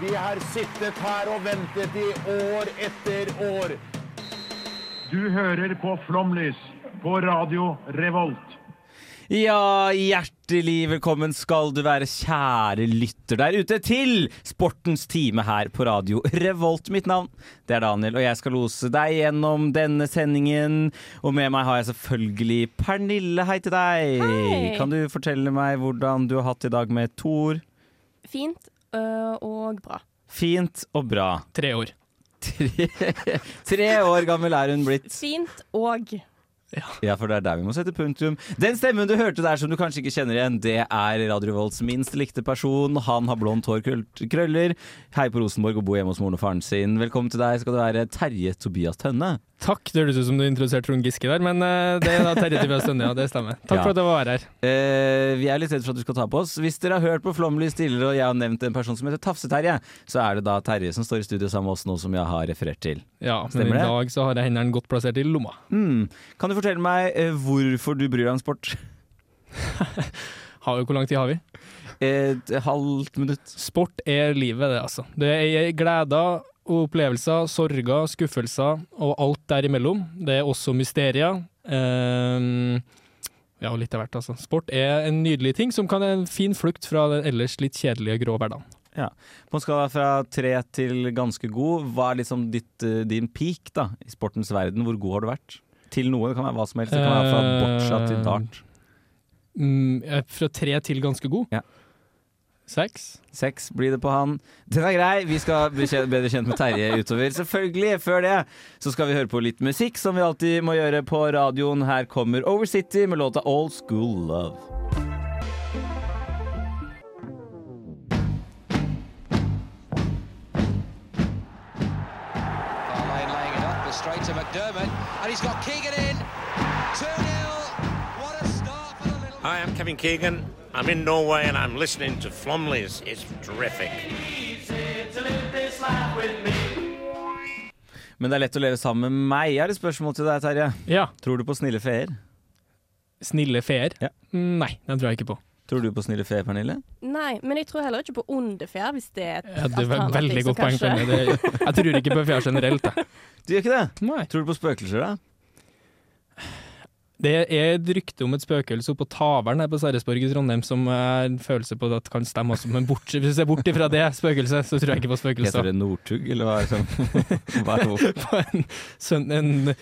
Vi har sittet her og ventet i år etter år. Du hører på Flomlys på Radio Revolt. Ja, hjertelig velkommen skal du være, kjære lytter der ute, til Sportens time her på radio Revolt. Mitt navn det er Daniel, og jeg skal lose deg gjennom denne sendingen. Og med meg har jeg selvfølgelig Pernille. Hei til deg. Hei. Kan du fortelle meg hvordan du har hatt i dag med Thor? Fint og bra. Fint og bra. Tre år. Tre, tre år gammel er hun blitt. Fint og Ja, for det er der vi må sette punktum. Den stemmen du hørte der som du kanskje ikke kjenner igjen, det er Radio Volts minst likte person. Han har blondt hår, krøller, Hei på Rosenborg og bor hjemme hos moren og faren sin. Velkommen til deg skal det være Terje Tobias Tønne. Takk, det høres ut som du introduserte Trond Giske der, men eh, det er da Terje Tobias Stønne, ja. Det stemmer. Takk Ja. for at jeg var her. Eh, vi er litt redd for at du skal ta på oss. Hvis dere har hørt på Flomlys tidligere, og jeg har nevnt en person som heter Tafse-Terje, så er det da Terje som står i studio sammen med oss nå, som jeg har referert til. Ja, men Stemmer i det? dag så har jeg hendene godt plassert i lomma. Mm. Kan du fortelle meg eh, hvorfor du bryr deg om sport? Har jo, hvor lang tid har vi? Et halvt minutt. Sport er livet, det, altså. Det er gleder opplevelser, sorger, skuffelser og alt derimellom. Det er også mysterier. Ehm, ja, litt av hvert, altså. Sport er en nydelig ting som kan være en fin flukt fra den ellers litt kjedelige grå hverdagen. På en skala fra tre til ganske god, hva er liksom ditt, eh, din peak da, i sportens verden? Hvor god har du vært? Til noe, det kan være hva som helst. Det kan være fra bortsett boccia til dart. Mm, er fra tre til ganske god. Ja. Seks. Seks blir det på han. Den er grei, vi skal bli kjent, bedre kjent med Terje utover. Selvfølgelig, før det så skal vi høre på litt musikk, som vi alltid må gjøre på radioen. Her kommer Overcity med låta Old School Love. I laying it up, straight to McDermott, and he's got Keegan in. 2 0. What a start for the little. Hi, I'm Kevin Keegan. I'm in Norway and I'm listening to Flumleys. It's terrific. Men det er lett å leve sammen med meg. Jeg har et spørsmål til deg, Terje. Ja. Tror du på snille feer? Snille feer? Ja. Nei, den tror jeg ikke på. Tror du på snille feer, Pernille? Nei, men jeg tror heller ikke på onde feer. hvis det er et Ja, det var veldig godt poeng. kanskje- Pernille. Jeg tror ikke på feer generelt. Da. Du gjør ikke det? Nei. Tror du på spøkelser, da? Det er et rykte om et spøkelse på Tavern her på Sverresborg i Trondheim som er en følelse på at kan stemme også, men bort, hvis du ser bort ifra det spøkelset, så tror jeg ikke på Heter spøkelser. det Northug, eller hva er det som hva er det? På en,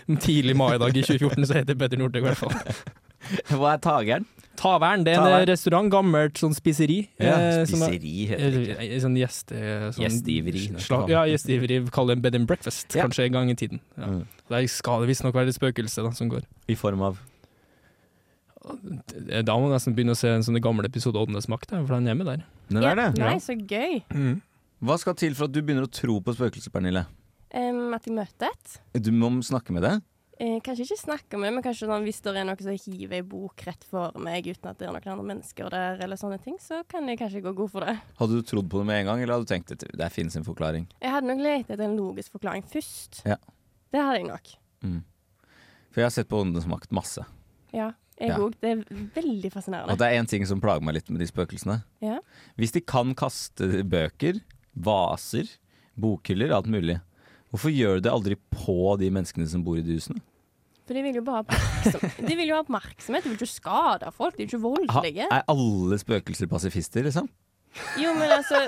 en tidlig maidag i 2014 så heter det Petter Northug i hvert fall. Hva er Tageren? Tavern det er en Tavern. restaurant, gammelt sånn spiseri. eh, som er- Spiseri heter det ikke. Eh, Sånn gjest... Sånn, Gjestgiveri. Slag, ja, gjestgiveri. Kall det bed and breakfast, Ja. kanskje en gang i tiden. Ja. Mm. Der skal det visstnok være et spøkelse da, som går. I form av Eh, Da må man nesten begynne å se en sånn gammel episode av Åndenes makt, for den er med der. Den er det? Nei, så gøy. Hva skal til for at du begynner å tro på spøkelser, Pernille? Um, at jeg møter et. Du må snakke med det. Eh, kanskje ikke snakke med, men kanskje sånn, hvis det er noe som hiver ei bok rett for meg uten at det er noen andre mennesker der, eller sånne ting, så kan jeg kanskje gå god for det. Hadde du trodd på det med en gang, eller hadde du tenkt at det finnes en forklaring? Jeg hadde nok lett etter en logisk forklaring først. Ja. Det hadde jeg nok. For jeg har sett på Åndenes makt masse. Ja, jeg Ja. Det er veldig fascinerende. Og det er én ting som plager meg litt med de spøkelsene. Ja. Hvis de kan kaste bøker, vaser, bokhyller, alt mulig, hvorfor gjør de det aldri på de menneskene som bor i de husene? For de vil jo bare ha oppmerksomhet. De vil jo ha oppmerksomhet, de vil ikke skade folk, de er ikke ikke Ha, voldelige. er alle spøkelser pasifister, liksom? Jo, men altså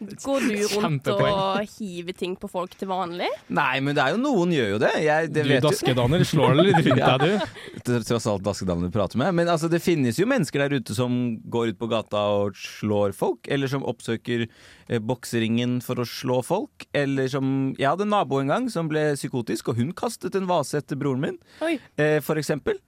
Går du rundt og hiver ting på folk til vanlig? Nei, men det er jo noen gjør jo det. Jeg, det Du daskedaner slår det litt rundt deg, du. Tross alt daskedaner du prater med. Men altså, det finnes jo mennesker der ute som går ut på gata og slår folk, eller som oppsøker eh, bokseringen for å slå folk. Eller som Jeg hadde en nabo en gang som ble psykotisk, og hun kastet en vase etter broren min, eh, for eksempel.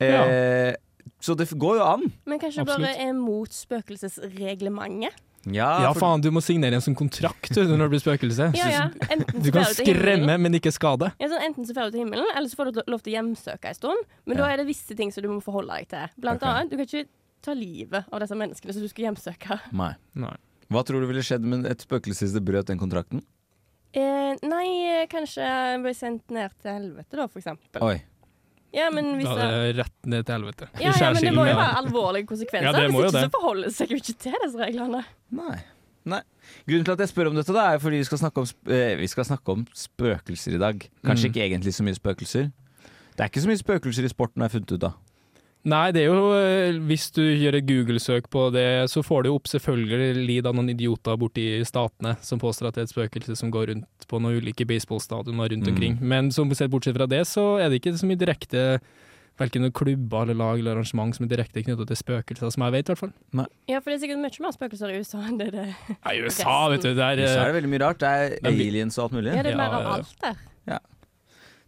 Eh, Så det går jo an. Men kanskje det bare er mot spøkelsesreglementet? Ja, Ja, for- faen, du må signere en sånn kontrakt du, når du blir spøkelse. Ja, ja. Enten Du kan skremme, men ikke skade. Ja, sånn, enten så får du til himmelen, eller så får du lov til å hjemsøke en stund. Men Ja. da er det visse ting som du må forholde deg til. Blant okay. annet, du kan ikke ta livet av disse menneskene som du skal hjemsøke. Nei. Nei. Hva tror du ville skjedd med et spøkelse hvis det brøt den kontrakten? Eh, nei, kanskje ble sendt ned til helvete, da, for eksempel. Oi. Ja, men hvis Da er det rett ned til helvete. ja, ja, men det må jo være alvorlige konsekvenser. Ja, det må hvis jo ikke det. så forholder seg jo ikke til disse reglene. Nei. Nei. Grunnen til at jeg spør om dette, da, er fordi vi skal snakke om, sp eh, vi skal snakke om spøkelser i dag. Kanskje Mm. ikke egentlig så mye spøkelser. Det er ikke så mye spøkelser i sporten, har jeg funnet ut av. Nei, det er jo eh, Hvis du gjør et Google-søk på det, så får du opp selvfølgelig av noen idioter borti statene som påstår at det er et spøkelse som går rundt på noen ulike baseballstadioner rundt Mm. omkring. Men som sett bortsett fra det, så er det ikke så mye direkte Verken klubber eller lag eller arrangement som er direkte knytta til spøkelser, som jeg vet, i hvert fall. Ja, for det er sikkert mye mer spøkelser i USA enn det det er. i USA, vet du, det er, USA er eh, det veldig mye rart. Det er aliens og alt mulig. Ja, det er mer av ja, ja. alt der.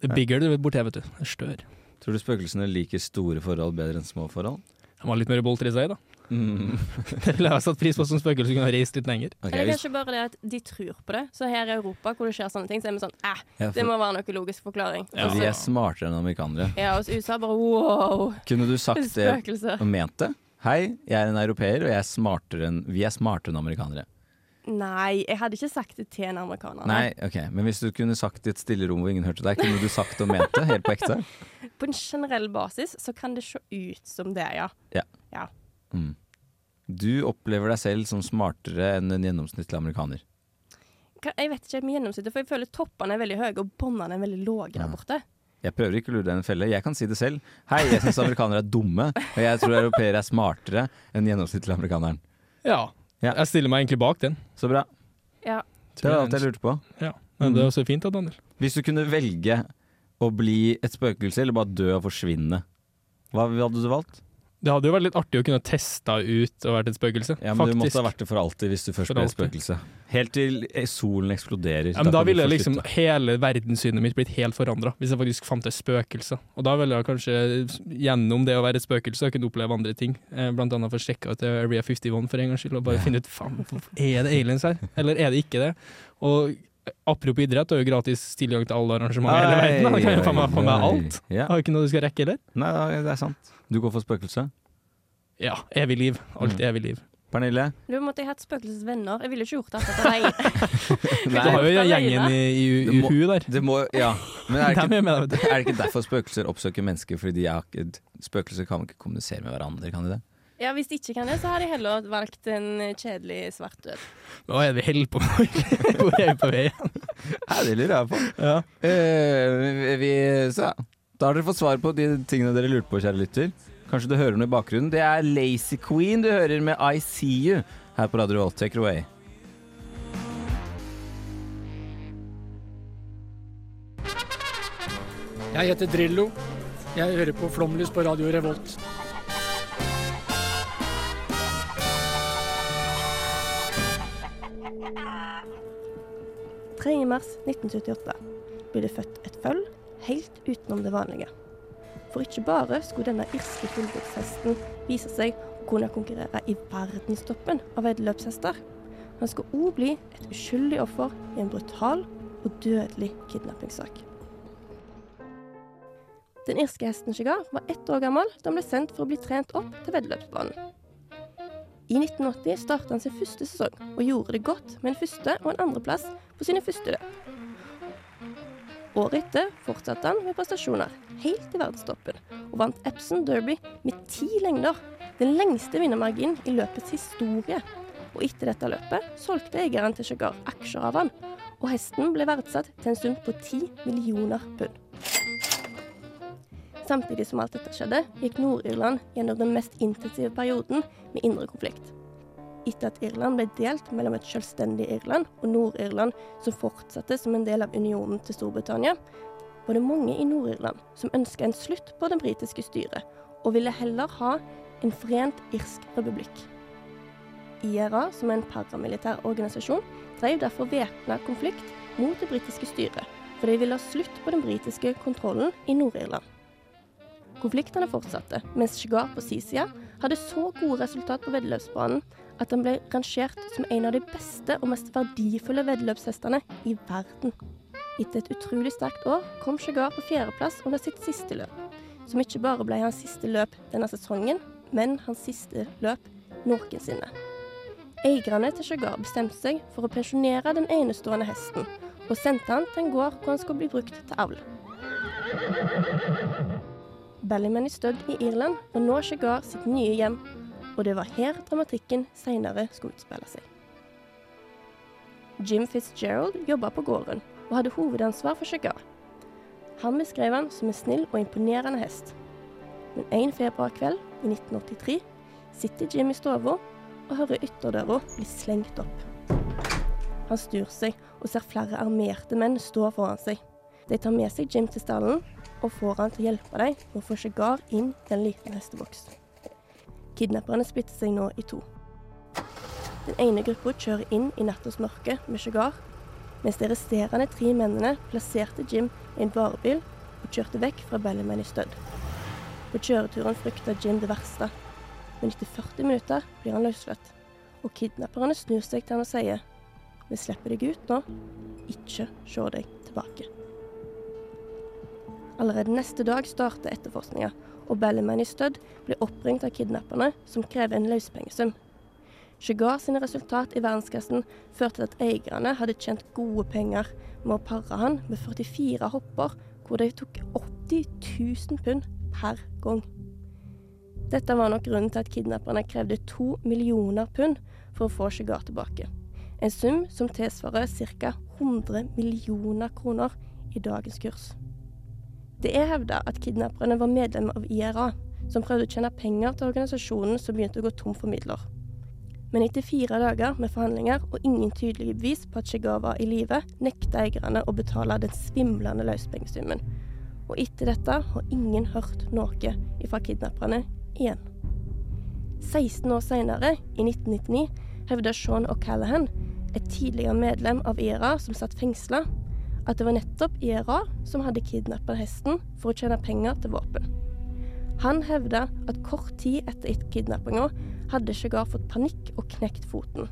det er bigger du borti her, vet du. Det er større. Tror du spøkelsene liker store forhold bedre enn små forhold? De har litt mer bolter i seg, da. Mm. Det ville jeg satt pris på som spøkelse kunne ha reist litt lenger. Okay, Eller kanskje bare det at de tror på det. Så her i Europa, hvor det skjer sånne ting, så er vi sånn eh, ja, det må være noe logisk forklaring. Ja. Og vi er smartere enn amerikanere. Ja, hos USA bare wow, Kunne du sagt det og ment det? Hei, jeg er en europeer, og jeg er enn, vi er smartere enn amerikanere. Nei, jeg hadde ikke sagt det til en amerikaner. Nei, ok, Men hvis du kunne sagt det i et stille rom hvor ingen hørte deg, kunne du sagt og ment det helt på ekte? På en generell basis så kan det se ut som det, ja. Mm. Du opplever deg selv som smartere enn en gjennomsnittlig amerikaner. Jeg vet ikke med gjennomsnittet, for jeg føler toppene er veldig høye og båndene er veldig lave der borte. Jeg prøver ikke å lure deg i en felle. Jeg kan si det selv. Hei, jeg syns amerikanere er dumme, og jeg tror europeere er smartere enn gjennomsnittlig amerikaneren. Ja. Ja. Jeg stiller meg egentlig bak den. Så bra. Ja. Det var alt jeg lurte på. Ja. Men det er også fint da, Daniel. Hvis du kunne velge å bli et spøkelse eller bare dø og forsvinne, hva hadde du valgt? Det hadde jo vært litt artig å kunne testa ut og vært et spøkelse. Ja, men Du måtte ha vært det for alltid hvis du først For ble et spøkelse. Helt til eh, solen eksploderer. Ja, men da ville liksom hele verdenssynet mitt blitt helt forandra, hvis jeg faktisk fant et spøkelse. Og da ville jeg kanskje gjennom det å være et spøkelse kunne oppleve andre ting. Eh, Blant annet få sjekka ut Area 51 for en gangs skyld, og bare finne ut faen, er det aliens her, eller er det ikke det? Og apropos idrett, det er jo gratis tilgang til alle arrangementer i hele verden. Da kan jo faen meg, få med alt. Ja. Har ikke noe du skal rekke heller. Nei, det er sant. Du går for spøkelse. Ja, evig liv. Alt Mm. evig liv. Pernille? Du måtte jeg hatt spøkelsesvenner. Jeg ville ikke gjort dette alene. Du har jo gjengen i, i, i må- huet der. Det må, ja. Men er det, ikke, du. er det ikke derfor spøkelser oppsøker mennesker? Fordi de er spøkelser kan ikke kommunisere med hverandre, kan de det? Ja, Hvis de ikke kan det, så har de heller valgt en kjedelig svart død. Hva er det vi holder på med? Hvor er vi på vei? Ja, det lurer jeg på. Ja. Uh, vi, så. Da har dere fått svar på de tingene dere lurte på, kjære lytter. Kanskje du hører noe i bakgrunnen. Det er Lazy Queen du hører med I See You her på Radio Revolt. Take it away. Jeg heter Drillo. Jeg hører på Flomlys på Radio Revolt. Mars 1978 ble det født et føll helt utenom det vanlige. For ikke bare skulle denne irske fullblodshesten vise seg å kunne konkurrere i verdenstoppen av veddeløpshester, han skulle òg bli et uskyldig offer i en brutal og dødelig kidnappingssak. Den irske hesten Shigar var ett år gammel da han ble sendt for å bli trent opp til veddeløpsbanen. I 1980 startet han sin første sesong, og gjorde det godt med en første og en andreplass på sine første løp. Året etter fortsatte han med prestasjoner helt til verdenstoppen, og vant Epson Derby med ti lengder, den lengste vinnermarginen i løpets historie. Og etter dette løpet solgte eieren til Chagar aksjer av han, og hesten ble verdsatt til en sum på ti millioner pund. Samtidig som alt dette skjedde, gikk Nord-Irland gjennom den mest intensive perioden med indre konflikt. Etter at Irland ble delt mellom et selvstendig Irland og Nord-Irland, som fortsatte som en del av unionen til Storbritannia, var det mange i Nord-Irland som ønska en slutt på det britiske styret, og ville heller ha en forent irsk republikk. IRA, som er en paramilitær organisasjon, drev derfor væpna konflikt mot det britiske styret, for de ville ha slutt på den britiske kontrollen i Nord-Irland. Konfliktene fortsatte, mens Shigar på sin side hadde så gode resultat på veddeløpsbanen at han ble rangert som en av de beste og mest verdifulle veddeløpshestene i verden. Etter et utrolig sterkt år kom Chigar på fjerdeplass under sitt siste løp, som ikke bare ble hans siste løp denne sesongen, men hans siste løp noensinne. Eierne til Chegar bestemte seg for å pensjonere den enestående hesten, og sendte han til en gård hvor han skulle bli brukt til avl. Ballyman i Stud i Irland og nå Chegar sitt nye hjem, og det var her dramatikken senere skulle utspille seg. Jim Fitzgerald jobba på gården og hadde hovedansvar for Chegar. Han beskrev han som en snill og imponerende hest. Men en februarkveld i 1983 sitter Jim i stua og hører ytterdøra bli slengt opp. Han snur seg og ser flere armerte menn stå foran seg. De tar med seg Jim til stallen og får han til å hjelpe dem med å få Chegar inn i en liten hesteboks. Kidnapperne splitter seg nå i to. Den ene gruppa kjører inn i nattas mørke med Chegar, mens de resterende tre mennene plasserte Jim i en varebil og kjørte vekk fra Bellyman i Stud. På kjøreturen frykta Jim det verste, men etter 40 minutter blir han løslatt. Og kidnapperne snur seg til han og sier vi slipper deg ut nå, ikke se deg tilbake. Allerede neste dag starter etterforskninga, og Ballyman i Stud blir oppringt av kidnapperne, som krever en løspengesum. Sugar sine resultat i verdensklassen førte til at eierne hadde tjent gode penger med å pare han med 44 hopper, hvor de tok 80 000 pund per gang. Dette var nok grunnen til at kidnapperne krevde to millioner pund for å få Sugar tilbake. En sum som tilsvarer ca. 100 millioner kroner i dagens kurs. Det er hevda at kidnapperne var medlemmer av IRA, som prøvde å tjene penger til organisasjonen som begynte å gå tom for midler. Men etter fire dager med forhandlinger og ingen tydelige bevis på at Chegar var i live, nekta eierne å betale den svimlende løspengesummen. Og etter dette har ingen hørt noe fra kidnapperne igjen. 16 år senere, i 1999, hevda Sean O'Callaghan, et tidligere medlem av IRA som satt fengsla, at det var nettopp IRA som hadde kidnappa hesten for å tjene penger til våpen. Han hevda at kort tid etter kidnappinga hadde Chegar fått panikk og knekt foten.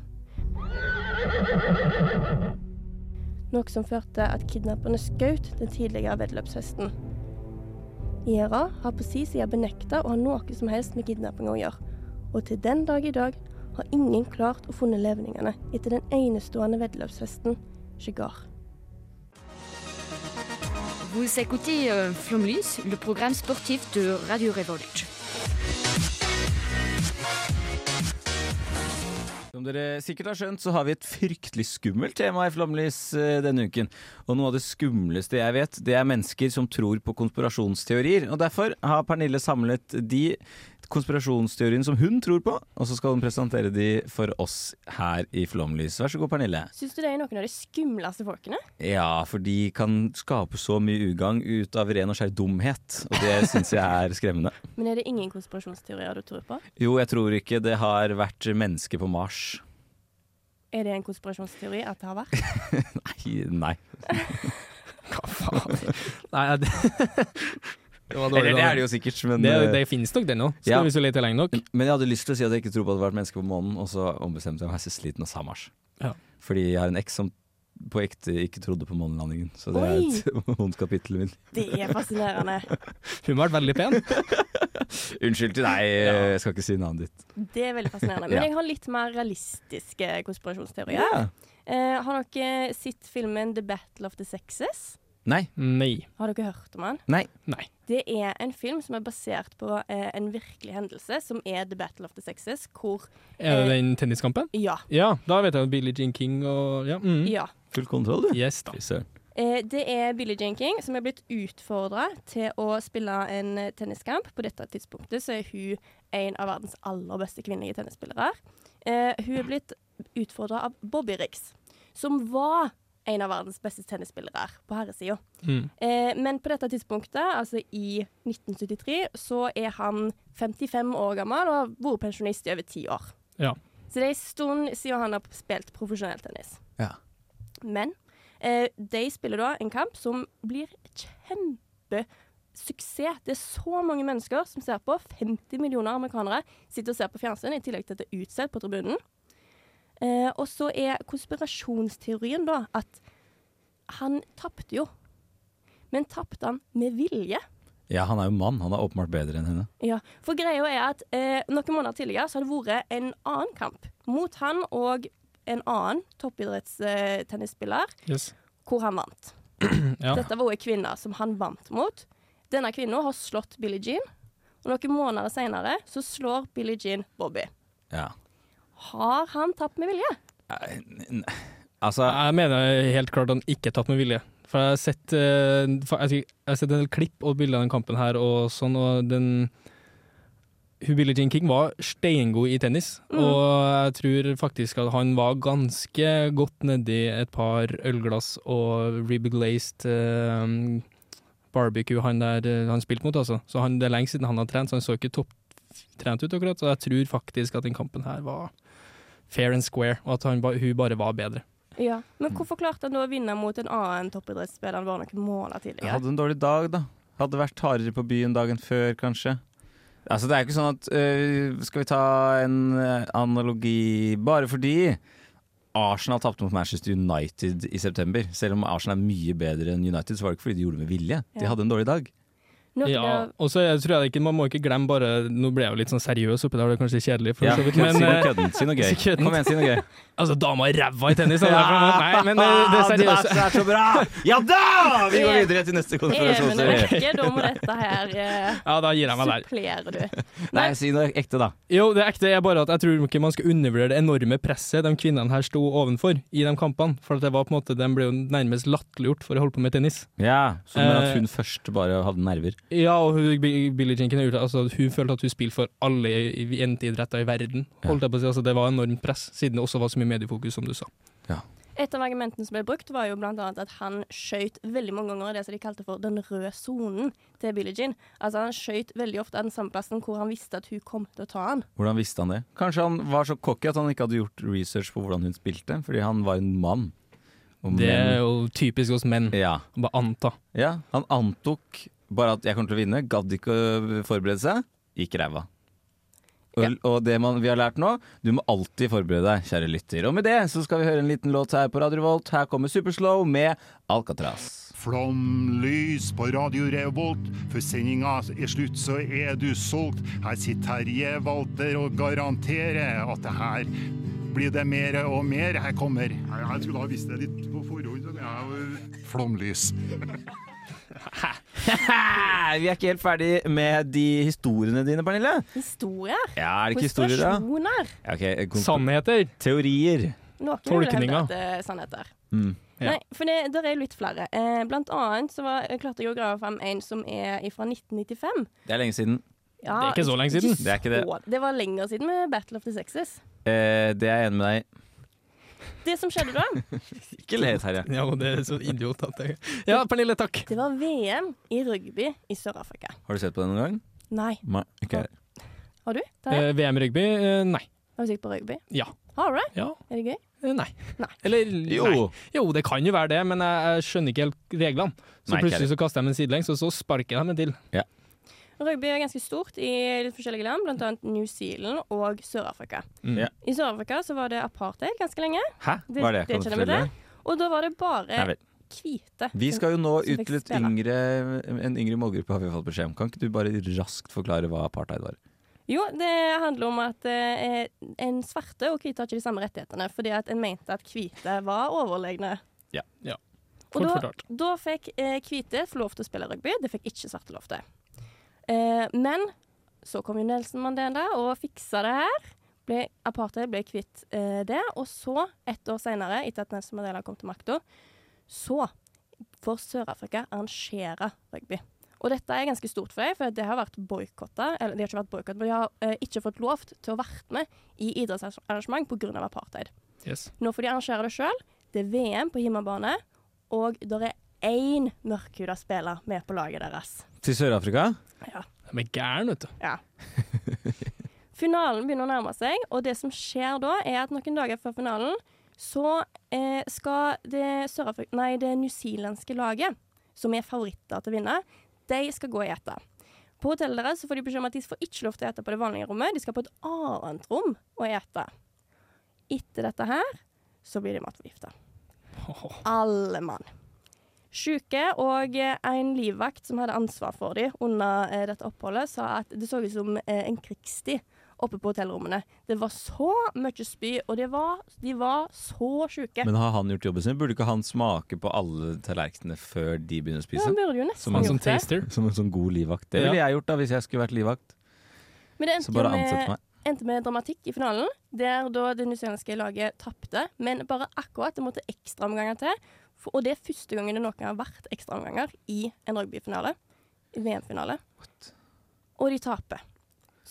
Noe som førte at kidnapperne skjøt den tidligere veddeløpshesten. IRA har på sin side benekta å ha noe som helst med kidnappinga å gjøre, og til den dag i dag har ingen klart å funne levningene etter den enestående veddeløpshesten Chegar. Vous écoutez euh, Flomlys, le programme sportif de Radio Revolt. Som dere sikkert har skjønt, så har vi et fryktelig skummelt tema i Flomlys eh, denne uken. Og noe av det skumleste jeg vet, det er mennesker som tror på konspirasjonsteorier. Og derfor har Pernille samlet de konspirasjonsteoriene som hun tror på, og så skal hun presentere de for oss her i Flomlys. Vær så god, Pernille. Syns du det er noen av de skumleste folkene? Ja, for de kan skape så mye ugagn ut av ren og skjær dumhet, og det syns jeg er skremmende. Men er det ingen konspirasjonsteorier du tror på? Jo, jeg tror ikke det har vært mennesker på Mars. Er det en konspirasjonsteori at det har vært? nei. Nei. Hva faen? Nei, det, Eller det er det jo sikkert, men Det, eh, det finnes nok det nå, skal Ja. vi så lete lenge nok. Men jeg hadde lyst til å si at jeg ikke tror på at det var menneske på månen, og så ombestemte jeg meg så sliten og sa Mars. Ja. Fordi jeg har en eks som på ekte ikke trodde på månelandingen, så det er et vondt kapittel i mitt. Det er fascinerende. Hun har vært veldig pen. Unnskyld til deg, jeg skal ikke si navnet ditt. Det er veldig fascinerende. Men Ja. jeg har litt mer realistiske konspirasjonsteorier. Ja. Eh, har dere sett filmen The Battle of the Sexes? Nei. Nei. Har dere hørt om han? Nei. Nei. Det er en film som er basert på eh, en virkelig hendelse, som er The Battle of the Sexes, hvor Er det eh, den tenniskampen? Ja. Ja, da vet jeg at Billie Jean King og Ja. Mm. Ja. Full kontroll, du. Yes, da. Eh, det er Billie Jean King som er blitt utfordra til å spille en eh, tenniskamp. På dette tidspunktet så er hun en av verdens aller beste kvinnelige tennisspillere. Eh, hun er blitt utfordra av Bobby Riggs, som var en av verdens beste tennisspillere på herresida. Mm. Eh, men på dette tidspunktet, altså i 1973, så er han 55 år gammel og har vært pensjonist i over ti år. Ja. Så det er en stund siden han har spilt profesjonell tennis. Ja. Men eh, de spiller da en kamp som blir kjempesuksess. Det er så mange mennesker som ser på. 50 millioner amerikanere sitter og ser på fjernsyn, i tillegg til at det er utsolgt på tribunen. Eh, og så er konspirasjonsteorien da at han tapte jo. Men tapte han med vilje? Ja, han er jo mann. Han er åpenbart bedre enn henne. Ja, for greia er at eh, noen måneder tidligere så har det vært en annen kamp mot han og en annen toppidrettstennisspiller, Yes. hvor han vant. Ja. Dette var jo en kvinne som han vant mot. Denne kvinnen har slått Billie Jean, og noen måneder senere så slår Billie Jean Bobby. Ja. Har han tapt med vilje? Altså Jeg mener helt klart han ikke tatt med vilje. For jeg har sett, eh, jeg har sett en del klipp og bilder av den kampen her, og sånn, og den hun Billie Jean King var steingod i tennis, Mm. og jeg tror faktisk at han var ganske godt nedi et par ølglass og ribglazed eh, barbecue han der eh, han spilte mot, altså. Så han, det er lenge siden han har trent, så han så ikke topptrent ut akkurat. Så jeg tror faktisk at den kampen her var fair and square, og at han, hun bare var bedre. Ja. Men hvorfor klarte han da å vinne mot en annen toppidrettsspiller bare noen måneder Jeg tidligere? hadde en dårlig dag, da. Hadde vært hardere på byen dagen før, kanskje. Altså, det er ikke sånn at øh, Skal vi ta en øh, analogi Bare fordi Arsenal tapte mot Manchester United i september. Selv om Arsenal er mye bedre enn United, så var det ikke fordi de gjorde det med vilje. De hadde en dårlig dag. Noen Ja, og så jeg tror jeg ikke, Man må ikke glemme bare Nå ble jeg jo litt sånn seriøs oppi der, det er kanskje kjedelig, for Ja, så vidt, si men noe eh, køddent. Si noe gøy. Kødden. Kom igjen, si noe gøy. Altså, dama er ræva i tennis! Ja. Nei, men det, det er seriøst. Det er så bra! Ja da! Vi går videre til neste Even konspirasjonsteori. Da må dette her eh, Ja, da gir jeg meg der. supplerer du. Nei, si noe ekte, da. Jo, det ekte er bare at jeg tror ikke man skal undervurdere det enorme presset de kvinnene her sto ovenfor i de kampene. For at det var på en måte, de ble jo nærmest latterliggjort for å holde på med tennis. Ja, Så at Eh, hun først bare hadde nerver? Ja, og hun, Billie Jean King har gjort det. Altså, hun følte at hun spilte for alle jenteidretter i verden. Holdt jeg på å si. Altså, det var enormt press, siden det også var så mye mediefokus, som du sa. Et av argumentene som ble brukt, var jo annet at han skøyt veldig mange ganger i det som de kalte for den røde sonen til Billie Jean. Altså han skøyt veldig ofte av den samme plassen hvor han visste at hun kom til å ta han. Hvordan visste han det? Kanskje han var så cocky at han ikke hadde gjort research på hvordan hun spilte, fordi han var en mann. Og Det er jo typisk hos menn. ja. Bare anta. ja, han antok bare at jeg kommer til å vinne, gadd ikke å forberede seg, gikk ræva. Og, og det man, vi har lært nå, du må alltid forberede deg, kjære lytter. Og med det så skal vi høre en liten låt her på Radio Revolt. Her kommer Superslow med Alcatraz. Flomlys på Radio Revolt. for sendinga er slutt, så er du solgt. Her sitter Terje Walter og garanterer at det her blir det mer og mer. Her kommer Jeg, skulle ha visst det litt på forhånd. er Flomlys. vi er ikke helt ferdig med de historiene dine, Pernille. Historier. Ja, er det ikke historier, da? Ja, okay, Sannheter. Teorier. Noen Tolkninger. at er sannheter. Mm. Ja. Nei, for det der er litt flere. Eh, blant annet så var, klarte jeg å grave fram en som er fra 1995. Det er lenge siden. Ja, Det er ikke så lenge siden. Det er ikke det. Det var lenger siden med Battle of the Sexes. Eh, det er jeg enig med deg i. Det som skjedde da, Ikke le, Terje. Ja, det er så idiot at jeg Ja, Pernille, takk. det var VM i rugby i Sør-Afrika. Har du sett på det noen gang? Nei. Ma okay. Har du? Eh, VM rugby? Eh, nei. Har du sett på rugby? Ja. Har du det? Ja. Er det gøy? Eh, nei. Nei. Eller Jo. Nei. Jo, det kan jo være det, men jeg, skjønner ikke helt reglene. Så Nei, plutselig så kaster de en sidelengs, og så sparker de en til. Rugby er ganske stort i litt forskjellige land, bl.a. New Zealand og Sør-Afrika. Mm. Ja. I Sør-Afrika så var det apartheid ganske lenge, Hæ? Hva er det? Kan du fortelle? det. Og da var det bare Nei hvite. Vi skal jo nå ut til et yngre, en yngre målgruppe, har vi fått beskjed om. Kan ikke du bare raskt forklare hva apartheid var? Jo, det handler om at eh, en svarte og hvite har ikke de samme rettighetene, fordi at en mente at hvite var overlegne. Ja. Ja. Og Kort da, da fikk eh, hvite lov til å spille rugby, det fikk ikke svarte lov til. Eh, men så kom jo Nelson Mandela og fiksa det her. Ble, apartheid ble kvitt eh, det. Og så, ett år seinere, etter at Nelson Mandela kom til makta, så får Sør-Afrika arrangere rugby. Og dette er ganske stort for dem, for det har vært boikotta. Eller de har ikke vært boikotta, men de har eh, ikke fått lov til å være med i idrettsarrangement pga. apartheid. Yes. Nå får de arrangere det sjøl. Det er VM på hjemmebane, og det er én mørkhuda spiller med på laget deres. Til Sør-Afrika? Ja. De er gærne, vet du. ja. Finalen begynner å nærme seg, og det som skjer da, er at noen dager før finalen så eh, skal det, nei, det newzealandske laget, som er favoritter til å vinne, De skal gå og ete. På hotellet deres får de beskjed om at de får ikke lov til å ete på det vanlige rommet. De skal på et annet rom og ete. Etter dette her så blir de matforgifta. Alle mann. Sjuke og en livvakt som hadde ansvar for dem under eh, dette oppholdet, sa at det så ut som eh, en krigstid oppe på hotellrommene. Det var så mye spy, og det var, de var så sjuke. Men har han gjort jobben sin? Burde ikke han smake på alle tallerkenene før de begynner å Ja, spise? han burde jo nesten som, en, gjort det. som en sånn god livvakt. Det ville jeg gjort da hvis jeg skulle vært livvakt. Men det Så endte, bare ansett med, meg. endte med dramatikk i finalen, der da det newzealandske laget tapte. Men bare akkurat det måtte ekstraomganger til. For, og det er første gangen det noen gang har vært ekstraomganger i en rugbyfinale. I VM-finale. Og de taper.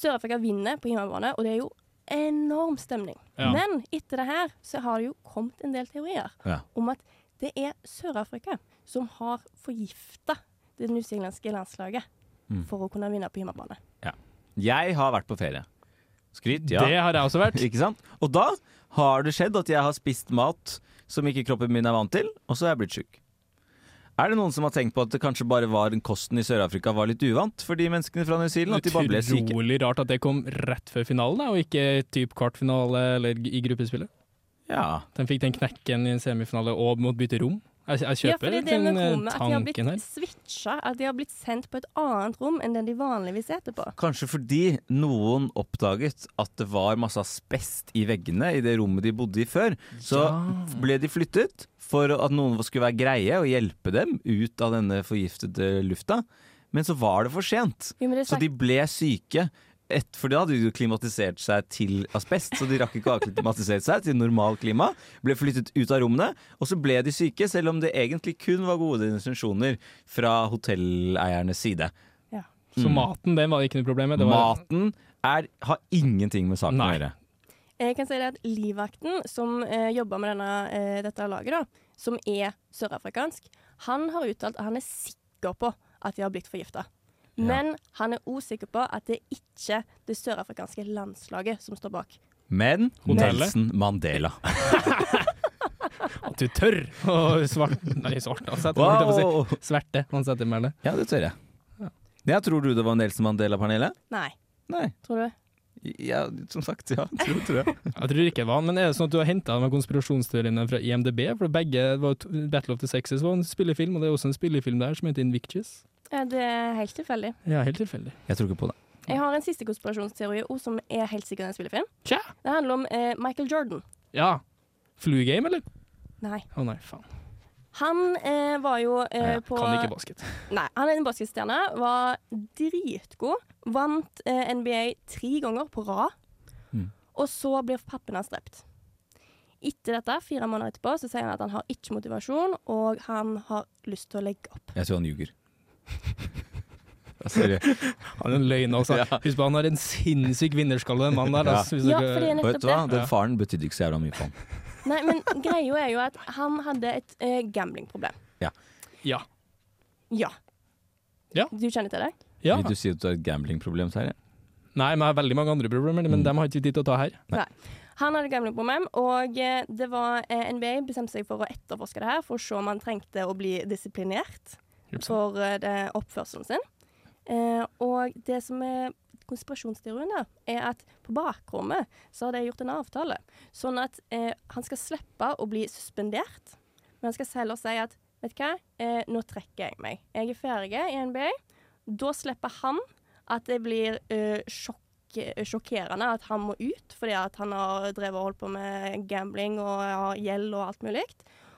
Sør-Afrika vinner på hjemmebane, og det er jo enorm stemning. Ja. Men etter det her så har det jo kommet en del teorier Ja. om at det er Sør-Afrika som har forgifta det newzealandske landslaget Mm. for å kunne vinne på hjemmebane. Ja. Jeg har vært på ferie. Skryt, ja. Det har jeg også vært. ikke sant? Og da har det skjedd at jeg har spist mat som ikke kroppen min er vant til, og så er jeg blitt sjuk. Er det noen som har tenkt på at det kanskje bare var kosten i Sør-Afrika var litt uvant for de menneskene fra New Zealand? At de bare ble syke? Utrolig rart at det kom rett før finalen, og ikke typ kvartfinale eller i gruppespillet. Ja. De fikk den knekken i en semifinale og måtte bytte rom. Jeg, jeg kjøper ja, den tanken her. at de har blitt switcha, at de har blitt sendt på et annet rom enn den de vanligvis sitter på. Kanskje fordi noen oppdaget at det var masse asbest i veggene i det rommet de bodde i før. Så ble de flyttet for at noen skulle være greie og hjelpe dem ut av denne forgiftede lufta. Men så var det for sent. Jo, det Så de ble syke. Et, for da hadde de klimatisert seg til asbest, så de rakk ikke å akklimatisere seg til normal klima. Ble flyttet ut av rommene, og så ble de syke, selv om det egentlig kun var gode intensjoner fra hotelleiernes side. Ja. Så Mm. maten, den var ikke noe problem var, Maten er, har ingenting med saken å gjøre. Jeg kan si det at Livvakten, som eh, jobber med denne, eh, dette laget, da, som er sørafrikansk, han har uttalt at han er sikker på at de har blitt forgifta. Men han er òg sikker på at det er ikke det sørafrikanske landslaget som står bak. Men Hotellet? Nelson Mandela. At du tør å svart, Nei, svart jeg på Wow. si. Sverte, han setter med det. Ja, det tør jeg. Ja, tror du det var Nelson Mandela, Pernille? Nei. Nei. Tror du? Ja, som sagt, ja. Tror, tror jeg. Jeg tror ikke det var han, men er det sånn at du har henta de konspirasjonsteoriene fra IMDb? For begge var Battle of the Sexes var en spillefilm, og det er også en spillefilm der som heter Invictus. Ja, det er helt tilfeldig. Ja, helt tilfeldig. Jeg tror ikke på det. Jeg har en siste konspirasjonsteori også, som er helt sikkert en spillefilm. Tja. Det handler om eh, Michael Jordan. Ja. Fluegame, eller? Nei. Å nei, faen. Han eh, var jo eh, på Kan ikke basket. Nei, han er en basketstjerne. Var dritgod. Vant eh, NBA tre ganger på rad. Mm. Og så blir pappen hans drept. Etter dette, fire måneder etterpå, så sier han at han har ikke motivasjon, og han har lyst til å legge opp. Jeg tror han ljuger. Sorry. Han er en løgn, også. Ja. Husk på, han har en sinnssyk vinnerskalle, den mannen der. Ja. Altså, hvis Ja, dere- Vet du hva? Den faren betydde ikke så jævla mye for han. Nei, men greia er jo at han hadde et uh, gamblingproblem. Ja. Ja. Ja. Ja. Du kjenner til det? Ja. Vil du si at du har et gamblingproblem, Terje? Nei, men jeg har veldig mange andre problemer, men Mm. dem har ikke vi tid til å ta her. Nei. Han hadde gamblingproblem, og eh, det var eh, NBA bestemte seg for å etterforske det her for å se om han trengte å bli disiplinert for eh, det, oppførselen sin. Eh, og det som er konspirasjonsteorien, da, er at på bakrommet så har de gjort en avtale. Sånn at eh, han skal slippe å bli suspendert, men han skal heller si at vet du hva, eh, nå trekker jeg meg. Jeg er ferdig i NBA. Da slipper han at det blir eh, sjokk sjokkerende at han må ut, fordi han har drevet og holdt på med gambling og gjeld og alt mulig.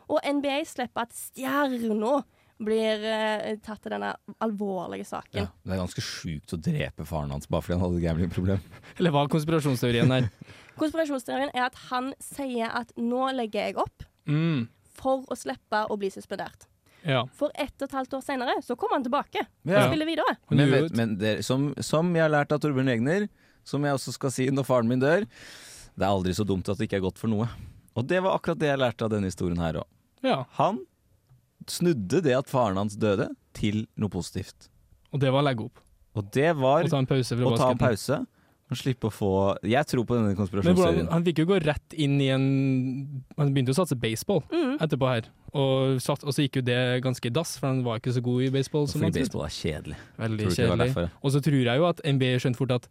Og NBA slipper at stjerna blir eh, tatt til denne alvorlige saken. Ja, det er ganske sjukt å drepe faren hans bare fordi han hadde et gamblingproblem. Eller hva er konspirasjonsteorien her? Konspirasjonsteorien er at han sier at nå legger jeg opp Mm. for å slippe å bli suspendert. Ja. For ett og et halvt år senere så kommer han tilbake Ja. og spiller videre. Men, vet, men det, som, som jeg har lært av Torbjørn Egner, som jeg også skal si når faren min dør, det er aldri så dumt at det ikke er godt for noe. Og det var akkurat det jeg lærte av denne historien her òg. Ja. Han snudde det at faren hans døde, til noe positivt. Og det var å legge opp. Og det var Å ta en pause fra å ta en pause. Og slippe å få Jeg tror på denne Men han fikk jo gå rett inn i en Han begynte jo å satse baseball Mm. etterpå her. Og, satt, og så gikk jo det ganske i dass, for han var ikke så god i baseball. som Fordi baseball er kjedelig. Veldig kjedelig. Og så tror jeg jo at NBA skjønte fort at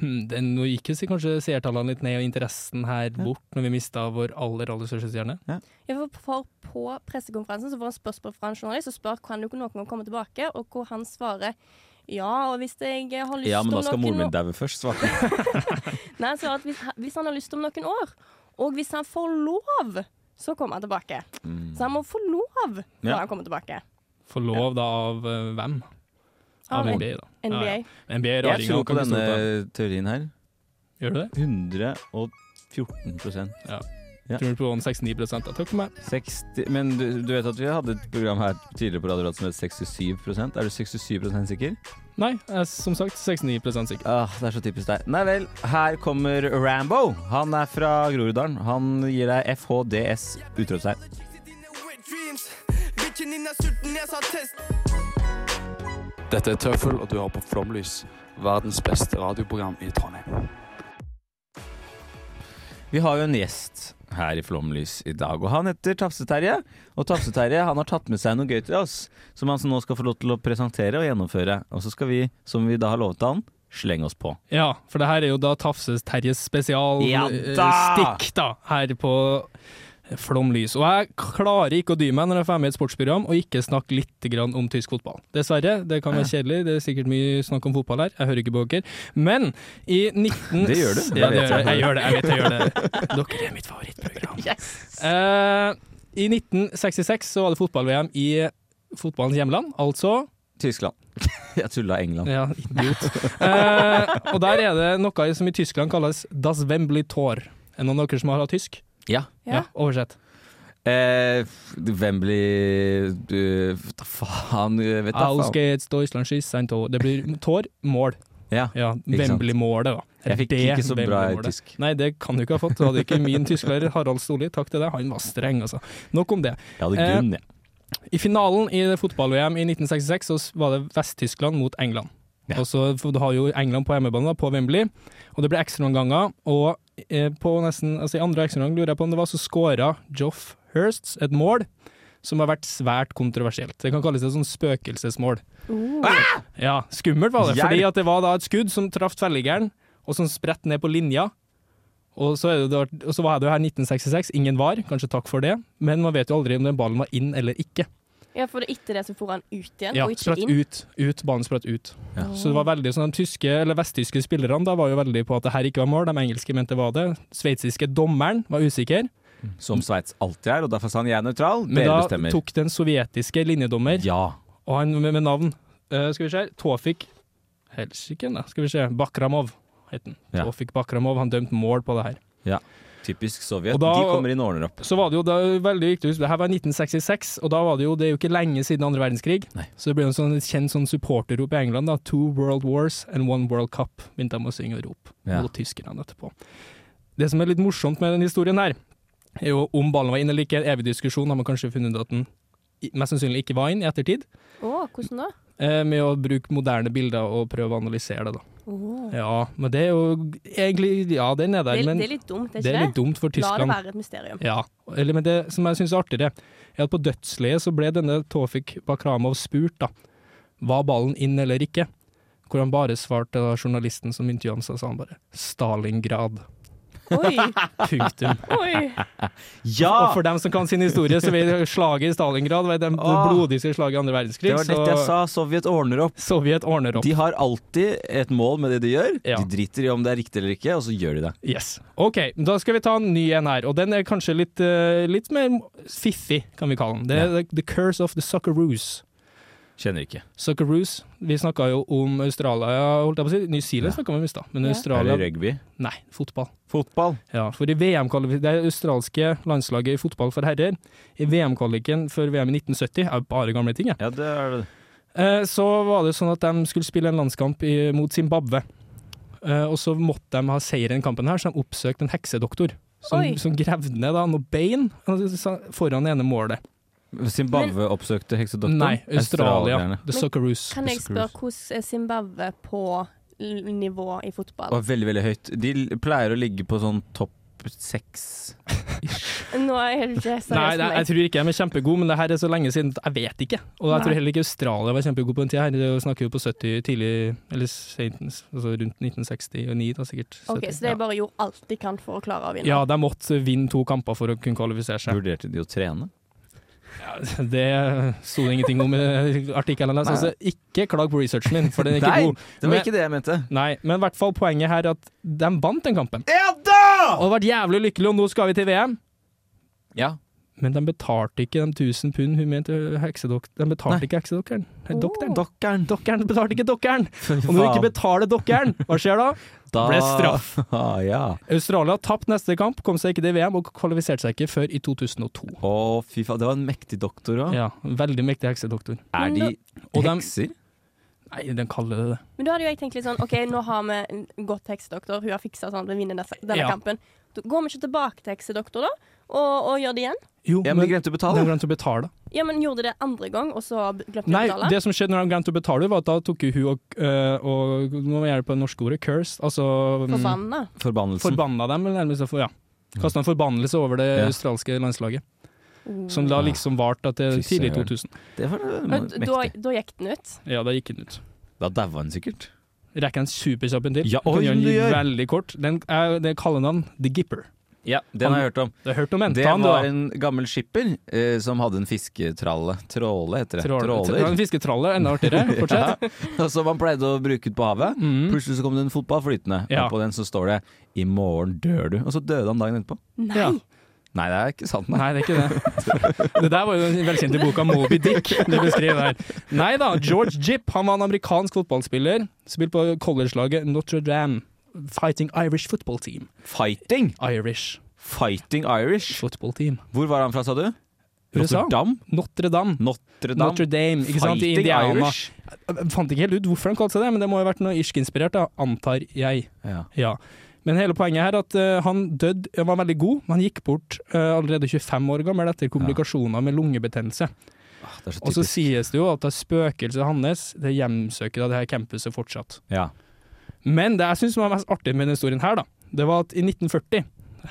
hm, det, nå gikk jo kanskje seertallene litt ned, og interessen her bort, når vi mista vår aller, aller største stjerne. Ja, ja. for på pressekonferansen så får han spørsmål fra en journalist og spør kan du ikke noen gang komme tilbake, og hvor han svarer ja, og hvis jeg har lyst om noen Ja, men da skal moren min daue først, svarte. Nei, han svarer at hvis, hvis han har lyst om noen år, og hvis han får lov, så kommer han tilbake. Mm. Så han må få lov når Ja. han kommer tilbake. Få lov da av uh, hvem? Av Av NBA, da. NBA. Ja, ja. NBA Jeg tror på denne teorien her. Gjør du det? 114 Ja. Ja. Tror du på 69 da. Takk for meg. 60, men du, du vet at vi hadde et program her tidligere på Radio Rad som het 67% Er du 67 sikker? Nei, jeg er som sagt 69% sikker. Ah, det er så typisk deg. Nei vel, her kommer Rambo. Han er fra Groruddalen. Han gir deg FHDS utropstegn. Dette er Tøffel, og du hører på Flomlys, verdens beste radioprogram i Trondheim. Vi har jo en gjest her i Flomlys i dag, og han heter Tafse-Terje. Og Tafse-Terje han har tatt med seg noe gøy til oss, som han nå skal få lov til å presentere og gjennomføre. Og så skal vi, som vi da har lovet han, slenge oss på. Ja, for det her er jo da Tafse-Terjes spesialstikk, Ja eh, da! stikk da, her på Flomlys. Og jeg klarer ikke å dy meg når jeg får med et sportsprogram og ikke snakke litt grann om tysk fotball. Dessverre, det kan være kjedelig, det er sikkert mye snakk om fotball her, jeg hører ikke på dere. Men i 19... Det gjør du, det Ja, det gjør jeg. gjør det, jeg vet jeg gjør det. Dere er mitt favorittprogram. Eh, I 1966 så var det fotball-VM i fotballens hjemland, altså Tyskland. Jeg tulla England. ja, idiot. Uh, og der er det noe som i Tyskland kalles Das Wembley Tor. Er det noen av dere som har hatt tysk? Ja. Ja, Oversett. Eh, Wembley du, Da faen, vet da faen. Det blir Tor, mål. Ja, Ja. Wembley-målet, da. Jeg fikk Det ikke så bra i tysk. Nei, det kan du ikke ha fått. Du hadde ikke min tysklærer Harald Storli. Takk til deg, han var streng, altså. Nok om det. Jeg hadde Eh, ja. jeg. I finalen i fotball-VM i 1966 så var det Vest-Tyskland mot England. Ja. Og så Du har jo England på hjemmebane, da, på Wembley, og det ble ekstraomganger. Og eh, på nesten, altså i andre ekstraomgang lurer jeg på om det var, så skåra Joff Hirsts et mål som har vært svært kontroversielt. Det kan kalles et sånn spøkelsesmål. Ja, skummelt var det, fordi at det var da et skudd som traff tverrliggeren, og som spredt ned på linja. Og så, er det, og så var det jo her 1966, ingen var, kanskje takk for det, men man vet jo aldri om den ballen var inn eller ikke. Ja, for det etter det så for han ut igjen, Ja, og ikke inn. ut, ut, banen spratt ut. Ja. Så det var veldig sånn, de tyske, eller vesttyske spillerne da var jo veldig på at det her ikke var mål, de engelske mente det var det. Sveitsiske dommeren var usikker, Som Sveits alltid er, og derfor sa han jeg er nøytral. men da bestemmer. tok den sovjetiske linjedommer, Ja. og han med, med navn, uh, skal vi se, Tofik Helsiken, da, skal vi se, Bakramov het han. Ja. Tofik Bakramov, han dømte mål på det her. ja. Typisk Sovjet. Da- De kommer inn og ordner opp. Så var det jo da, veldig viktig å huske, det her var 1966, og da var det jo, det er jo ikke lenge siden andre verdenskrig. Nei. Så det ble en sånn et kjent sånn supporterrop i England, da. Two World Wars and One World Cup, begynte de å synge og rope Ja. mot tyskerne etterpå. Det som er litt morsomt med den historien her, er jo om ballen var inn eller ikke. En evig diskusjon har man kanskje funnet ut at den mest sannsynlig ikke var inn i ettertid, Å, hvordan da? Eh, med å bruke moderne bilder og prøve å analysere det, da. Oh. Ja, men det er jo egentlig Ja, den er der, Det, er- men det er litt dumt, er ikke det er litt dumt for La det være et mysterium. Ja, eller, men det som jeg syns er artigere, er at på dødsleiet så ble denne Tofik Bakramov spurt, da. Var ballen inn eller ikke? Hvor han bare svarte da journalisten som intervjuet ham, sa han bare 'Stalingrad'. Oi, Punktum. oi. Ja! Og for dem som kan sin historie, så vil slaget i Stalingrad var det Åh. blodigste slaget i andre verdenskrig. Det var dette jeg sa. Sovjet ordner opp. Sovjet ordner opp. De har alltid et mål med det de gjør. Ja. De driter i om det er riktig eller ikke, og så gjør de det. Yes. OK, da skal vi ta en ny en her, og den er kanskje litt, eh, litt mer fiffig, kan vi kalle den. Det er Ja. the, Curse of the Socceroos. Kjenner ikke. Socceroos. Vi snakka jo om Australia, holdt jeg på å si. New Zealand Ja. snakka vi om i stad, men Ja. Australia Eller rugby. Nei, fotball. Fotball. Ja, for i VM Det er australske landslaget i fotball for herrer. I VM-kvaliken for VM i 1970 er jo bare gamle ting, ja. Ja, det er det. Eh, så var det sånn at de skulle spille en landskamp i, mot Zimbabwe. Eh, og så måtte de ha seier i den kampen her, så de oppsøkte en heksedoktor. Som, Oi. som gravde ned da, noe bein altså, foran det ene målet. Zimbabwe oppsøkte heksedoktoren. Nei, Australia. The Socceroos. Kan jeg spørre hvordan er Zimbabwe på nivå i fotball? Og veldig, veldig høyt. De pleier å ligge på sånn topp seks. Nå er jeg ikke seriøs Nei, nei, jeg tror ikke de er kjempegode, men det her er så lenge siden jeg vet ikke. Og jeg Nei. tror heller ikke Australia var kjempegod på den tida. her. Det snakker jo på 70, tidlig, eller altså rundt 1969 da, sikkert. Ok, 70, Så de ja. bare gjorde alt de kan for å klare å vinne? ja, de måtte vinne to kamper for å kunne kvalifisere seg. Vurderte de å trene? Det sto det ingenting om i artikkelen. Altså, ikke klag på researchen min, for den er ikke Nei, god. det var Men- ikke det jeg mente. Nei, men i hvert fall poenget her er at de vant den kampen. Ja da! Og har vært jævlig lykkelige, og nå skal vi til VM. Ja. Men de betalte ikke de 1000 pund hun mente heksedok... De betalte Nei. ikke heksedokkeren. Nei, Dokkeren. Dokkeren. Dokkeren betalte ikke dokkeren! Og når du ikke betaler dokkeren, hva skjer da? Da ble straff. Ah, ja. Australia tapte neste kamp, kom seg ikke til VM og kvalifiserte seg ikke før i 2002. Å, fy faen. Det var en mektig doktor òg. Ja, Veldig mektig heksedoktor. Er de hekser? Nei, de kaller det det. Men da hadde jo jeg tenkt litt sånn OK, nå har vi en godt heksedoktor, hun har fiksa sånn at vi vinner denne, denne Ja. kampen. Går vi ikke tilbake til heksedoktor, da? Og, og gjør det igjen? Jo, Ja, men de glemte å betale. De glemte å betale. Ja, men gjorde de det andre gang, og så glemte de Nei, å betale? det som skjedde når de glemte å betale, var at da tok hun og, øh, og Nå må jeg gjøre det på det norske ordet curse. Altså mm, Forbanna. Forbannelsen. Forbanna dem, eller nærmest. Ja. Kasta en forbannelse over det Ja. australske landslaget. Mm. Som da liksom varte til tidlig søren. 2000. Det var Men mektig. Da, da gikk den ut. Ja, da gikk den ut. Da daua han sikkert. Rekker en superkjapp en til. Ja, oi, den gjør den Veldig kort. Den er, det er kallenavn The Gipper. Ja, den har jeg hørt om. Du har hørt om den? Det var da. en gammel skipper eh, som hadde en fisketralle. Tråle heter det. Tråler. trål- En fisketralle, enda artigere. Fortsett. Ja, som han pleide å bruke ut på havet. Mm. Plutselig så kom det en fotball flytende, Ja. og på den så står det 'I morgen dør du'. Og så døde han dagen etterpå. Nei! Ja. Nei, det er ikke sant. Nei, det er ikke det. Det der var jo den velkjente boka Moby Dick du beskriver her. Nei da, George Jipp han var en amerikansk fotballspiller. Spilt på collegelaget Notre Dame. Fighting Irish Football Team. Fighting! Irish Fighting Irish. Football Team. Hvor var han fra, sa du? Rotterdam? Notre Dame. Notre Dame. Notre Dame, ikke sant? I Fighting Indiana. Irish. Jeg fant ikke helt ut hvorfor han kalte seg det, men det må ha vært noe irsk-inspirert, antar jeg. Ja. Ja. Men hele poenget her er at uh, han døde, han var veldig god, men han gikk bort uh, allerede 25 år gammel etter komplikasjoner med lungebetennelse. Ah, så Og så sies det jo at det er spøkelset hans det hjemsøker av det her campuset fortsatt. Ja. Men det jeg syns var mest artig med denne historien her, da, det var at i 1940,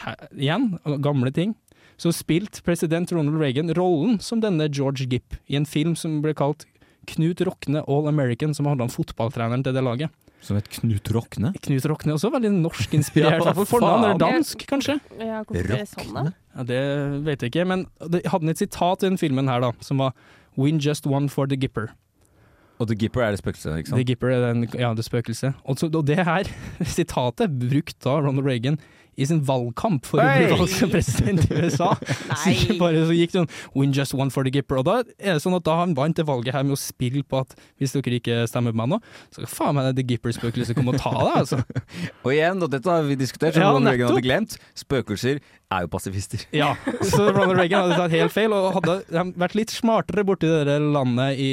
her, igjen, gamle ting, så spilte president Ronald Reagan rollen som denne George Gipp i en film som ble kalt Knut Rokne All American, som handla om fotballtreneren til det laget. Som et Knut Rokne. Knut Rokne også veldig norskinspirert, Ja, fornavn, eller dansk, kanskje? Ja, er det sånn? Ja, det vet jeg ikke, men det hadde et sitat i den filmen her, da, som var Win just one for the Gipper. Og The Gipper er det spøkelset, ikke sant? The? Gipper er den, ja, det spøkelset. Og, så, og det her sitatet brukt av Ronald Reagan i sin valgkamp for å bli valgt som president i USA. Så bare så gikk det sånn Win just one for the Gipper. Og da er det sånn at da han vant det valget her med å spille på at hvis dere ikke stemmer på meg nå, så skal faen meg det The Gipper-spøkelset komme og ta deg, altså. Og igjen, og dette har vi diskutert, som Ja, Ronald Reagan hadde glemt, spøkelser er jo pasifister. Ja, så Ronald Reagan hadde tatt helt feil, og hadde vært litt smartere borti det landet i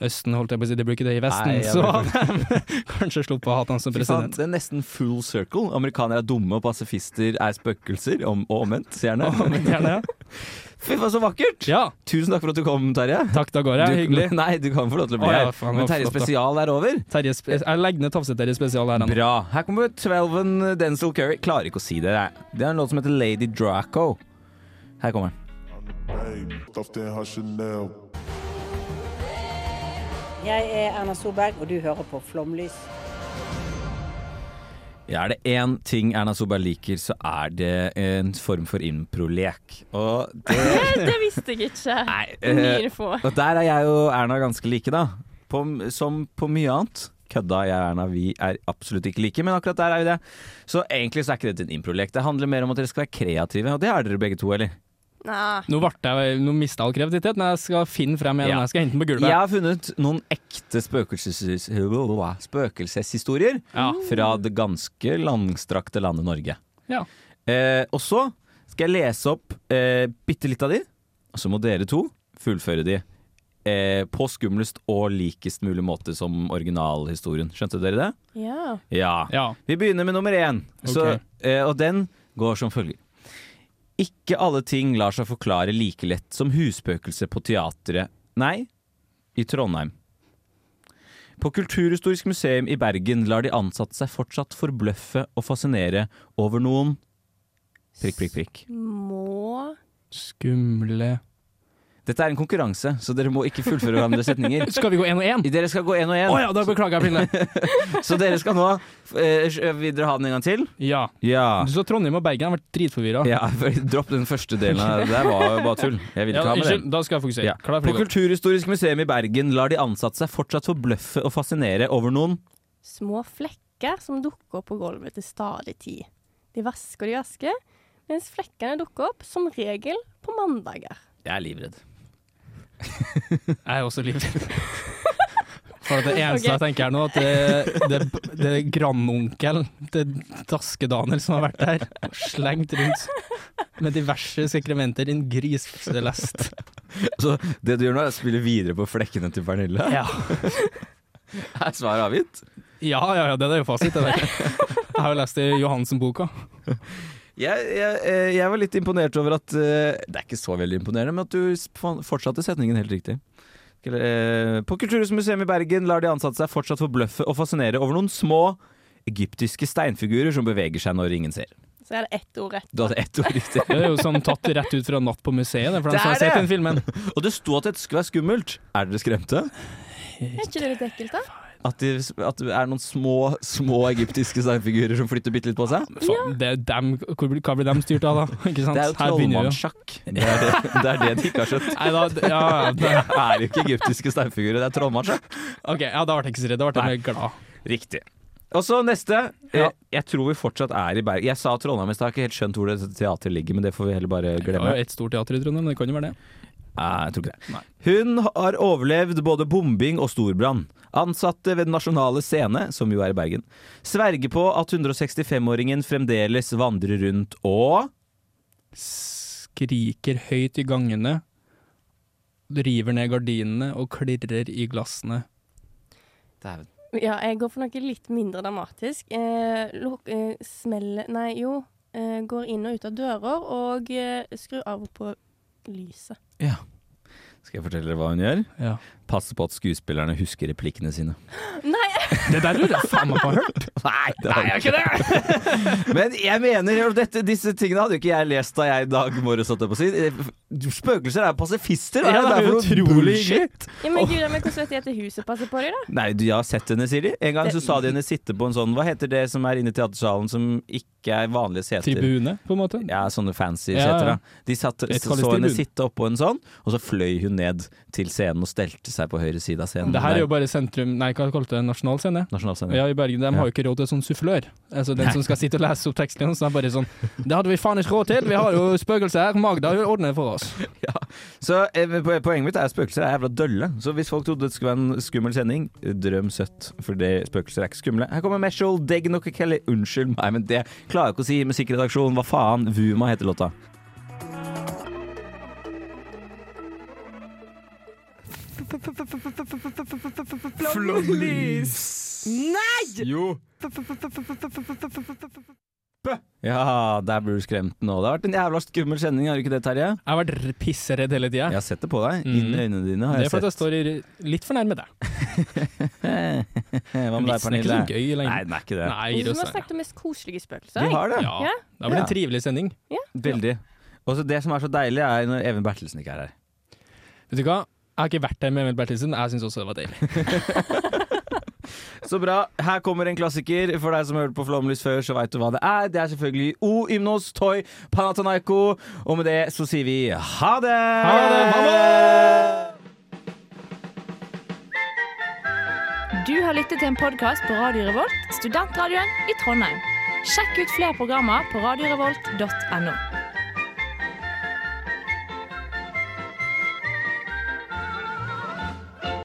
Østen, holdt jeg på å si, det blir ikke det i Vesten, Nei, så hadde de kanskje sluppet å ha han som president. det er nesten full circle. Amerikanere er dumme, og pasifister er spøkelser. Om, og omvendt, gjerne. Og omvendt, gjerne, ja. Fy faen, så vakkert! Ja, Tusen takk for at du kom, Terje. takk, da går jeg. Du- Hyggelig. Nei, du kan få lov til å bli her. ja, Men Terje spesial er over. Terje, spe- jeg legger ned Tafse-Terje spesial her. nå. Bra. Her kommer 12 Denzil Curry. Klarer ikke å si det. Det er en låt som heter Lady Draco. Her kommer den. Jeg er Erna Solberg, og du hører på Flomlys. Ja, er det én ting Erna Solberg liker, så er det en form for improlek. Og det Det visste jeg ikke. Nei, eh. Og der er jeg og Erna ganske like, da. På, som på mye annet. Kødda, jeg og Erna, vi er absolutt ikke like, men akkurat der er vi det. Så egentlig så er ikke dette en improlek. Det handler mer om at dere skal være kreative, og det er dere begge to, eller? Nei. Nå, jeg, nå mista all kreativitet, men jeg skal finne frem en. Ja. Jeg skal hente den på gulvet. Jeg har funnet noen ekte spøkelses, spøkelseshistorier Ja. fra det ganske langstrakte landet Norge. Ja. Eh, og så skal jeg lese opp eh, bitte litt av de, og så må dere to fullføre de. Eh, på skumlest og likest mulig måte som originalhistorien. Skjønte dere det? Ja. Ja. Ja. Vi begynner med nummer én, så, eh, og den går som følger. Ikke alle ting lar seg forklare like lett som husspøkelse på teatret Nei, i Trondheim. På Kulturhistorisk museum i Bergen lar de ansatte seg fortsatt forbløffe og fascinere over noen Prikk, prikk, prikk. Små Skumle Dette er en konkurranse, så dere må ikke fullføre hverandres setninger. Skal vi gå én og én? Dere skal gå én og én. Oh, ja, da beklager jeg, Pille. Så dere skal nå eh, Vil dere ha den en gang til? Ja. Ja. Du så Trondheim og Bergen har vært dritforvirra. ja dropp den første delen av det. der var bare tull. Jeg vil ikke Ja, ha med den. da skal jeg fokusere. Ja. Klar På. Kulturhistorisk museum i Bergen lar de ansatte seg fortsatt forbløffe og fascinere over noen små flekker som dukker opp på gulvet til stadig tid. De vasker og de vasker, mens flekkene dukker opp som regel på mandager. Jeg er livredd. Jeg er også livredd. For det eneste okay. jeg tenker her nå, at det, det, det er grandonkelen til Daske-Daniel som har vært der og slengt rundt med diverse sekrementer i en griselest. Så det du gjør nå, er å spille videre på flekkene til Pernille? Ja. Er svaret avgitt? Ja, ja, ja, det er jo fasit. Det. Jeg har jo lest det i Johansen-boka. Jeg, jeg, eh, jeg var litt imponert over at eh, Det er ikke så veldig imponerende, men at du fortsatte setningen helt riktig. Eh, På Kulturhusets museum i Bergen lar de ansatte seg fortsatt forbløffe og fascinere over noen små egyptiske steinfigurer som beveger seg når ingen ser. Så er det ett ord rett. Du hadde ett ord riktig. Det er jo sånn tatt rett ut fra Natt på museet, for Det er har sett det! den filmen. Og det sto at dette skulle være skummelt. Er dere skremte? Er ikke det litt ekkelt, da? At, de, at det er noen små, små egyptiske steinfigurer som flytter bitte litt på seg? Faen, det er dem, hvor hva blir de styrt av, da? Ikke sant? Det er jo trollmannssjakk. Det, er det, det er det de ikke har skjønt. Nei, da, ja, ja, Det er jo ikke egyptiske steinfigurer, det er trollmannssjakk. OK, ja, da ble jeg ikke så redd. Da ble jeg glad. Riktig. Og så neste. Ja. Jeg tror vi fortsatt er i Bergen. Jeg sa Trondheim i stad, har ikke helt skjønt hvor det teateret ligger, men det får vi heller bare glemme. Det var jo et stort teater i Trondheim, det kan jo være det. Nei, jeg tror ikke det. Hun har overlevd både bombing og storbrann. Ansatte ved Den nasjonale scene, som jo er i Bergen, sverger på at 165-åringen fremdeles vandrer rundt og Skriker høyt i gangene, river ned gardinene og klirrer i glassene. Dæven. Ja, jeg går for noe litt mindre dramatisk. Eh, luk, eh, smeller Nei, jo. Eh, går inn og ut av dører og eh, skrur av og på lyset. Ja. Skal jeg fortelle dere hva hun gjør? Ja. Passe på at skuespillerne husker replikkene sine. Nei! Det der lurer jeg faen meg på å hørt. Nei, det har jeg ikke det! Men jeg mener dette, disse tingene hadde jo ikke jeg lest da jeg i dag morges satt opp og si. Spøkelser er pasifister! Ja, det det er for utrolig bullshit? Ja, men gud, men hvordan vet de at huset passer på dem, da? Nei, du, jeg har sett henne, sier de. En gang så sa de henne sitte på en sånn Hva heter det som er inne i teatersalen som ikke er vanlige seter? Tribune, på en måte. Ja, sånne fancy Ja, seter, da. De satt, så, henne sitte oppå en sånn, og så fløy hun ned til scenen og stelte seg på høyre side av scenen. Det her er jo bare sentrum Nei, hva kalte det? Nasjonalscene? Nasjonalscenen. Ja, i Bergen. De har jo ikke råd til sånn sufflør. Altså den som skal sitte og lese opp teksten. Så er bare sånn Det hadde vi faen ikke råd til! Vi har jo spøkelser her. Magda ordner det for oss. Ja. Så eh, Poenget mitt er at spøkelser er jævla dølle. Så hvis folk trodde det skulle være en skummel sending, drøm søtt. For det, spøkelser er ikke skumle. Her kommer Meshel Degnoke Kelly. Unnskyld meg, men det klarer jeg ikke å si. Musikkredaksjon, hva faen? Vuma heter låta. Flomlys! Nei! Jo. Ja, der blir du skremt nå. Det har vært en jævla skummel sending, har du ikke det, Terje? Jeg har vært pisseredd hele tida. Jeg har sett det på deg. Inn i øynene dine har Det er fordi jeg står litt for nærme deg. Hva med deg, Pernille? Vitsen er ikke så gøy lenger. Nei, den er ikke det. Nei, Vi har det. snakket om mest koselige spøkelser. Vi har det. Ja. Det blir en trivelig sending. Veldig. Og så det som er så deilig, er når Even Bertelsen ikke er her. Vet du hva? Jeg har ikke vært der med Emil Bertilsen. Jeg syns også det var deilig. Så bra. Her kommer en klassiker. For deg som har hørt på Flåmlys før, så veit du hva det er. Det er selvfølgelig O Ymnos Toy Panatanaiko. Og med det så sier vi ha det! Ha det, mamma! Du har lyttet til en podkast på Radio Revolt, studentradioen i Trondheim. Sjekk ut flere programmer på radiorevolt.no.